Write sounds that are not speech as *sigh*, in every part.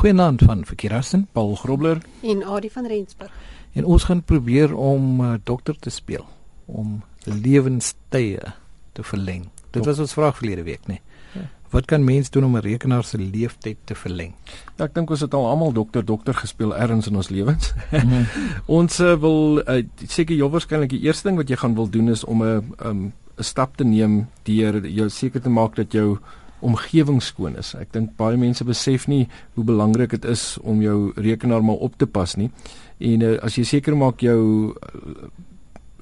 Goeienaand van Verkeerassen, Paul Grobler en Adie van Rensburg. En ons gaan probeer om uh, dokter te speel om lewenstye te verleng. Dit was ons vraag verlede week, nê. Nee. Ja. Wat kan mens doen om 'n rekenaar se lewensduur te verleng? Ja, ek dink ons het al almal dokter dokter gespeel ergens in ons lewens. Mm. *laughs* ons uh, wil uh, seker jou waarskynlik die eerste ding wat jy gaan wil doen is om 'n 'n um, 'n stap te neem deur jou seker te maak dat jou omgewing skoon is. Ek dink baie mense besef nie hoe belangrik dit is om jou rekenaar maar op te pas nie. En uh, as jy seker maak jou uh,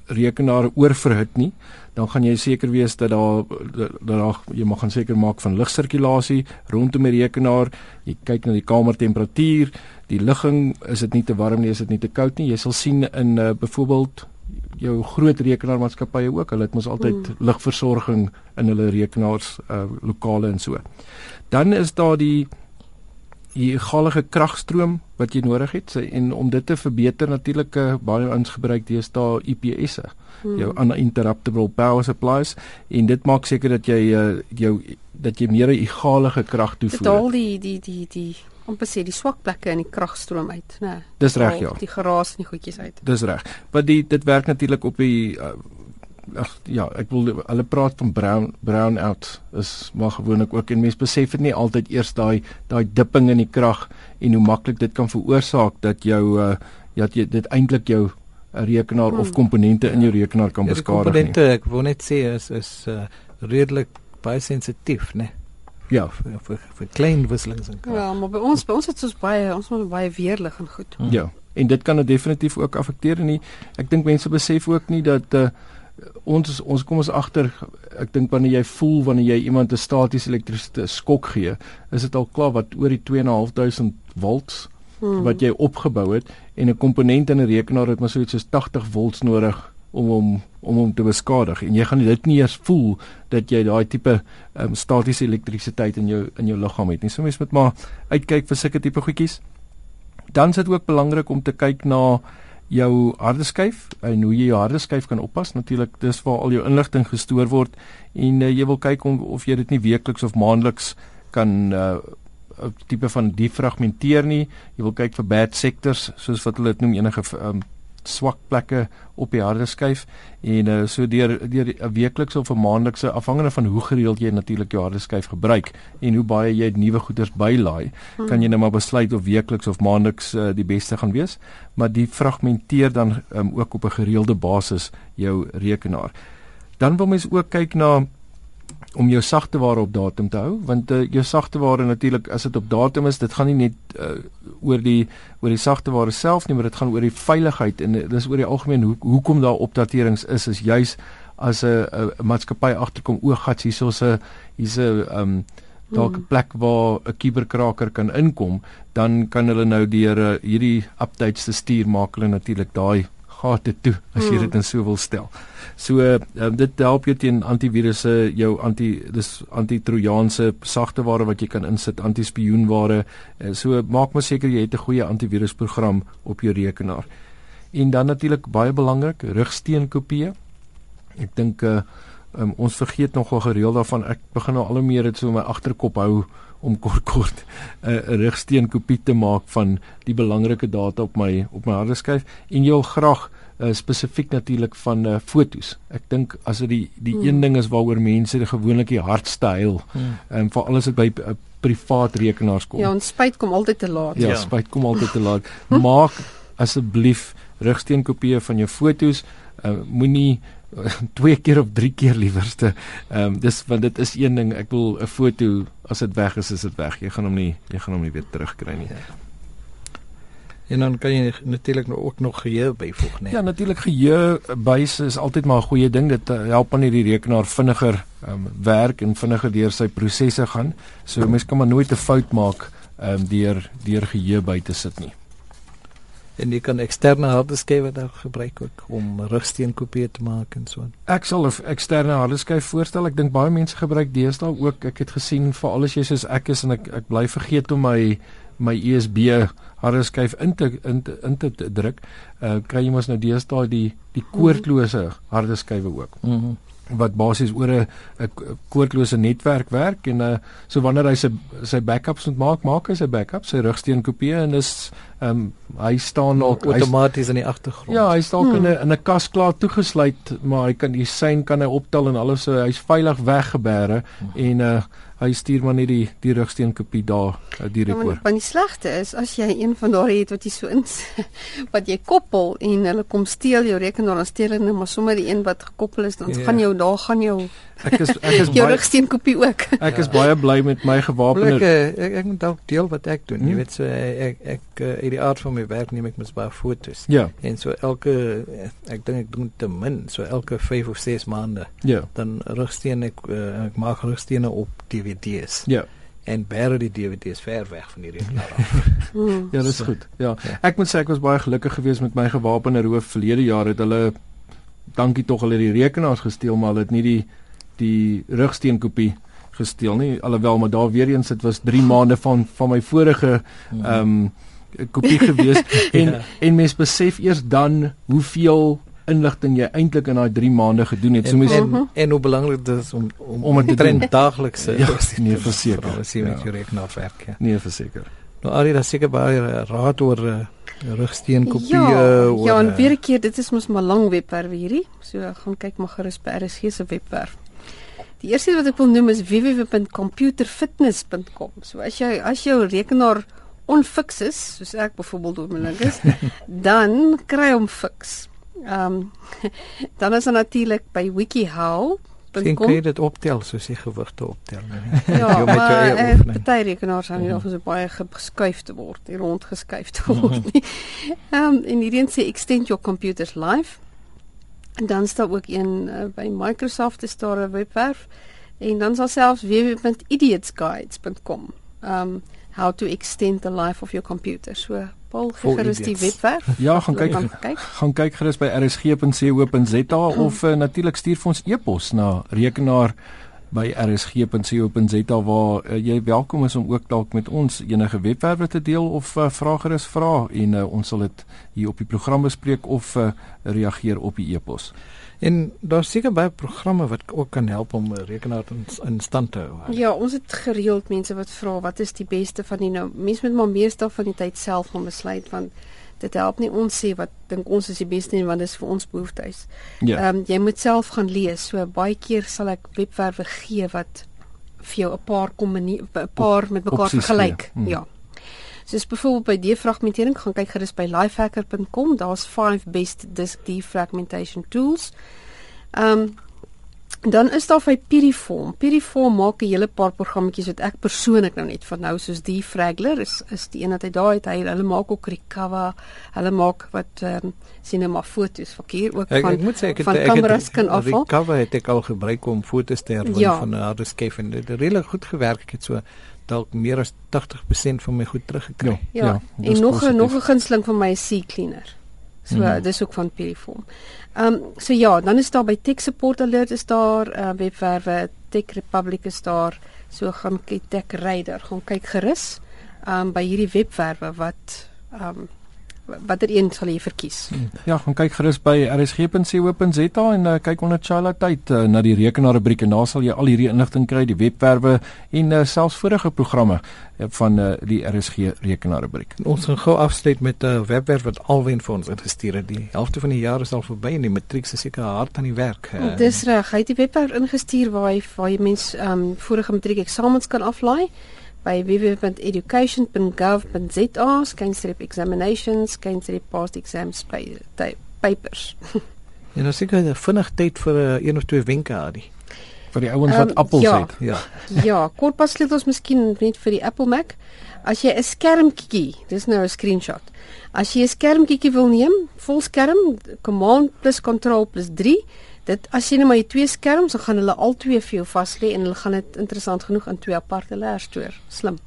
rekenaar oorverhit nie, dan gaan jy seker wees dat daar dat daar jy mag gaan seker maak van lugsirkulasie rondom die rekenaar. Jy kyk na die kamertemperatuur, die ligging, is dit nie te warm nie, is dit nie te koud nie. Jy sal sien in uh, byvoorbeeld jou groot rekenaarmaatskappye ook, hulle het mos altyd mm. ligversorging in hulle rekenaars uh lokale en so. Dan is daar die die galige kragstroom wat jy nodig het en om dit te verbeter natuurlik uh, baie ons gebruik deesdae IPS'e. Mm. Jou uninterruptible power supplies en dit maak seker dat jy uh, jou dat jy meer 'n egalige krag toevoer. Dit al die die die die om te sê die swak plekke in die kragstroom uit, né? Nee, Dis reg ja. Die geraas en die goedjies uit. Dis reg. Want die dit werk natuurlik op die uh, ag ja, ek wil hulle praat van brown brown out is maar gewoonlik ook en mense besef dit nie altyd eers daai daai dipping in die krag en hoe maklik dit kan veroorsaak dat jou uh, ja jy dit eintlik jou rekenaar hmm. of komponente in jou rekenaar kan ja, beskadig. Komponente ek wil net sê is is uh, redelik baie sensitief, né? Ja, vir vir, vir klein wisselings en krag. Ja, maar by ons by ons het ons baie ons moet baie weerlig en goed. Hmm. Ja, en dit kan dit definitief ook affekteer en ek dink mense besef ook nie dat uh, ons ons kom ons agter ek dink wanneer jy voel wanneer jy iemand 'n statiese elektrisiteit skok gee, is dit al klaar wat oor die 2.500 volts hmm. wat jy opgebou het en 'n komponent in 'n rekenaar het maar so iets soos 80 volts nodig om hom om hom te beskadig en jy gaan dit nie eers voel dat jy daai tipe um, statiese elektrisiteit in jou in jou liggaam het nie. So mens moet maar uitkyk vir sulke tipe goedjies. Dan is dit ook belangrik om te kyk na jou harde skyf en hoe jy jou harde skyf kan oppas. Natuurlik dis waar al jou inligting gestoor word en uh, jy wil kyk om, of jy dit nie weekliks of maandeliks kan uh, 'n tipe van defragmenteer nie. Jy wil kyk vir bad sectors soos wat hulle dit noem enige um, swak plekke op die harde skyf en uh, so deur deur 'n weeklikse of 'n maandelikse afhangende van hoe gereeld jy natuurlik jou harde skyf gebruik en hoe baie jy nuwe goeders bylaai, hmm. kan jy nou maar besluit of weekliks of maandeliks uh, die beste gaan wees, maar die fragmenteer dan um, ook op 'n gereelde basis jou rekenaar. Dan wil mens ook kyk na om jou sagteware op datum te hou want uh, jou sagteware natuurlik as dit op datum is dit gaan nie net uh, oor die oor die sagteware self nie maar dit gaan oor die veiligheid en uh, dis oor die algemeen hoe hoekom daar opdaterings is is juis as 'n maatskappy agterkom o gats hierso's 'n hier's 'n um dalk 'n plek waar 'n kuberkraker kan inkom dan kan hulle nou deur uh, hierdie updates te stuur maak hulle natuurlik daai gate toe as jy hmm. dit in so wil stel. So um, dit help jou teen antivirusse, jou anti dis anti-trojaanse sagteware wat jy kan insit, anti-spioenware. Uh, so maak maar seker jy het 'n goeie antivirusprogram op jou rekenaar. En dan natuurlik baie belangrik, rugsteenkopieë. Ek dink uh, um, ons vergeet nogal gereeld daarvan. Ek begin nou al hoe meer dit so in my agterkop hou om kort kort 'n uh, rigsteen kopie te maak van die belangrike data op my op my harde skyf en jy wil graag uh, spesifiek natuurlik van uh, fotos. Ek dink as dit die die hmm. een ding is waaroor mense gewoonlik die hardste huil, hmm. um, veral as dit by uh, privaat rekenaars kom. Ja, ons spyt kom altyd te laat. Ja, ja. spyt kom altyd te laat. *laughs* Maak asseblief rigsteen kopieë van jou fotos. Uh, Moenie *laughs* twee keer of drie keer liewerste. Ehm um, dis want dit is een ding, ek wil 'n foto as dit weg is, is dit weg. Jy gaan hom nie jy gaan hom nie weer terugkry nie. Ja. En dan kan jy natuurlik nou ook nog geheue byvoeg, né? Ja, natuurlik geheue byse is altyd maar 'n goeie ding. Dit uh, help aan hierdie rekenaar vinniger ehm um, werk en vinniger deur sy prosesse gaan. So mense kan maar nooit 'n fout maak ehm um, deur deur geheue by te sit nie en jy kan eksterne hardeskywe daar gebruik ook om rugsteenkopieë te maak en so. Ek sal 'n eksterne hardeskyf voorstel. Ek dink baie mense gebruik deesdae ook. Ek het gesien vir al die soos ek is en ek ek bly vergeet om my my USB hardeskyf in te in te, in te druk. Uh kry jy mos nou deesdae die die koordlose hardeskywe ook. Mhm. Mm wat basies oor 'n 'n koordlose netwerk werk en uh so wanneer hy sy sy backups moet maak, maak hy sy backups, sy rugsteun kopie en dis ehm um, hy staan ook outomaties in die agtergrond. Ja, hy staan hmm. in 'n in 'n kas klaar toegesluit, maar hy kan die sein kan hy optel en alles so hy's veilig weggebere hmm. en uh hy stuur maar net die die rugsteun kopie daar uh, direk oor. Ja, want die slegte is as jy een van daardie het wat jy so in *laughs* wat jy koppel en hulle kom steel jou rekenaar dan steel hulle maar sommer die een wat gekoppel is dan yeah. gaan jou daar gaan jou Ek is ek is *laughs* jou rugsteun kopie ook. *laughs* Ek is baie bly met my gewapende ek ek, ek moet dalk deel wat ek doen. Hmm. Jy weet so ek ek uh, uit die aard van my werk neem ek mens baie fotos. Ja. En so elke ek dink ek doen te min, so elke 5 of 6 maande. Ja. Dan rugsteun ek uh, ek maak rugsteune op DVD's. Ja en bære die DVD's ver weg van die rekenaar af. *laughs* ja, dis goed. Ja. ja. Ek moet sê ek was baie gelukkig geweest met my gewapende roof verlede jaar het hulle dankie tog hulle die rekenaars gesteel maar hulle het nie die die rugsteun kopie gesteel nie alhoewel maar daar weer eens dit was 3 maande van van my vorige ehm um, kopie gewees *laughs* en ja. en mens besef eers dan hoeveel inligting jy eintlik in daai 3 maande gedoen het. So mens en, en, en hoe belangrik dit is om om om dit trend daagliks ja, nee verseker. As jy met jou rekenaar werk, ja. Nee verseker. Nou al die seker baie raad oor uh, rugsteen kopie ja, oor Ja, en weer 'n keer, dit is mos maar lang webwerf hierdie. So gaan kyk maar gerus by RSG se webwerf. Die eerste wat ek wil noem is www.computerfitness.com. So as jy as jou rekenaar onfiks is, soos ek byvoorbeeld link is, *laughs* dan kry hom fiks. Ehm um, *laughs* dan is daar natuurlik by WikiHow Geen kry dit optel soos die gewigte optel *laughs* nie. Ja, maar eh, party rekenaars aan hier of so baie geskuif te word, hier rond geskuif te word nie. *laughs* Ehm um, en hierdie sê extend your computers live. En dan staan ook een uh, by Microsoft is daar 'n webwerf en dan sal selfs www.idiotsguides.com. Ehm um, how to extend the life of your computer. So Paul gerus die webwerf. Ja, gaan kyk, kyk. Gaan kyk gerus by rsg.co.za *clears throat* of uh, natuurlik stuur vir ons e-pos na rekenaar by rsg.co.za waar uh, jy welkom is om ook dalk met ons enige webwerwe te deel of uh, vra gerus vra en uh, ons sal dit hier op die program bespreek of uh, reageer op die e-pos. En daar seker baie programme wat ook kan help om 'n rekenaar in, in stand te hou. Ja, ons het gereeld mense wat vra wat is die beste van die nou mense moet maar meestal van die tyd self gaan besluit want dit help nie ons sê wat dink ons is die beste want dit is vir ons behoeftes. Ja. Ehm um, jy moet self gaan lees. So baie keer sal ek webwerwe gee wat vir jou 'n paar kom 'n paar met mekaar vergelyk. Hmm. Ja. Soos byvoorbeeld by defragmentering, gaan kyk gerus by lifehacker.com, daar's 5 best disk defragmentation tools. Ehm um, dan is daar vir Piriform. Piriform maak 'n hele paar programmetjies wat ek persoonlik nou net van nou soos Defragler is is die een wat hy daai het hy hulle maak ook Recover. Hulle maak wat ehm um, maar foto's van hier ook ek, van ek moet sê ek het ek het Recover het ek al gebruik om foto's te herwin ja. van 'n harde skyf en dit het regtig goed gewerk. Ek het so dalk meer as 80% van my goed teruggekry. Ja, ja en nog 'n nog 'n gunsteling van my is C-cleaner. So mm dis ook van Piriform. Ehm um, so ja, dan is daar by Tech Support Alert is daar uh, webwerwe, Tech Republic is daar. So gaan kyk Tech Radar, gaan kyk gerus ehm um, by hierdie webwerwe wat ehm um, watter een sal jy verkies? Ja, gaan kyk gerus by rsg.co.za en uh, kyk onder Chala tyd uh, na die rekenaarrubriek en daar sal jy al hierdie inligting kry, die webwerwe en uh, selfs vorige programme uh, van uh, die RSG rekenaarrubriek. Ons gaan gou afsluit met 'n uh, webwerf wat alwen vir ons ingestuur het. Die helfte van die jaar is al verby en die matriek is seker hard aan die werk. Uh, Dis reg. Hy het die webwerf ingestuur waar hy waar jy mens um, vorige matriek eksamens kan aflaai by www.education.gov.za skynstreep examinations skynstreep past exams papers. *laughs* en nou seker jy vinnig tyd vir 'n uh, een of twee wenke Adi. vir die ouens wat um, appels ja, het. Ja. *laughs* ja, kort pas sleutels miskien net vir die Apple Mac. As jy 'n skermkiekie, dis nou 'n screenshot. As jy 'n skermkiekie wil neem, volskerm, command plus control plus 3 dit as jy net maar twee skerms, dan gaan hulle al twee vir jou vas lê en hulle gaan dit interessant genoeg in twee aparte layers stoor. Slim.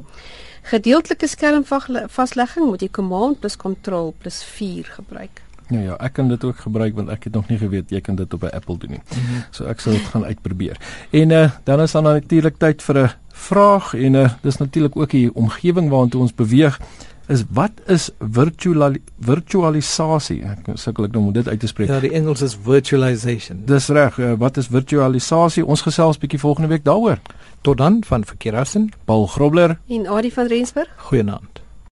Gedeeltelike skermvaslegging moet jy command plus control plus 4 gebruik. Ja ja, ek kan dit ook gebruik want ek het nog nie geweet jy kan dit op 'n Apple doen nie. Mm -hmm. So ek sal dit gaan uitprobeer. En uh, dan is dan natuurlik tyd vir 'n vraag en uh, dis natuurlik ook die omgewing waartoe ons beweeg is wat is virtual virtualisasie? Ek sukkel ek nou om dit uit te spreek. Ja, die Engels is virtualization. Dis reg. Uh, wat is virtualisasie? Ons gesels bietjie volgende week daaroor. Tot dan van Verkeerassen, Paul Grobler en Adie van Rensburg. Goeienaand.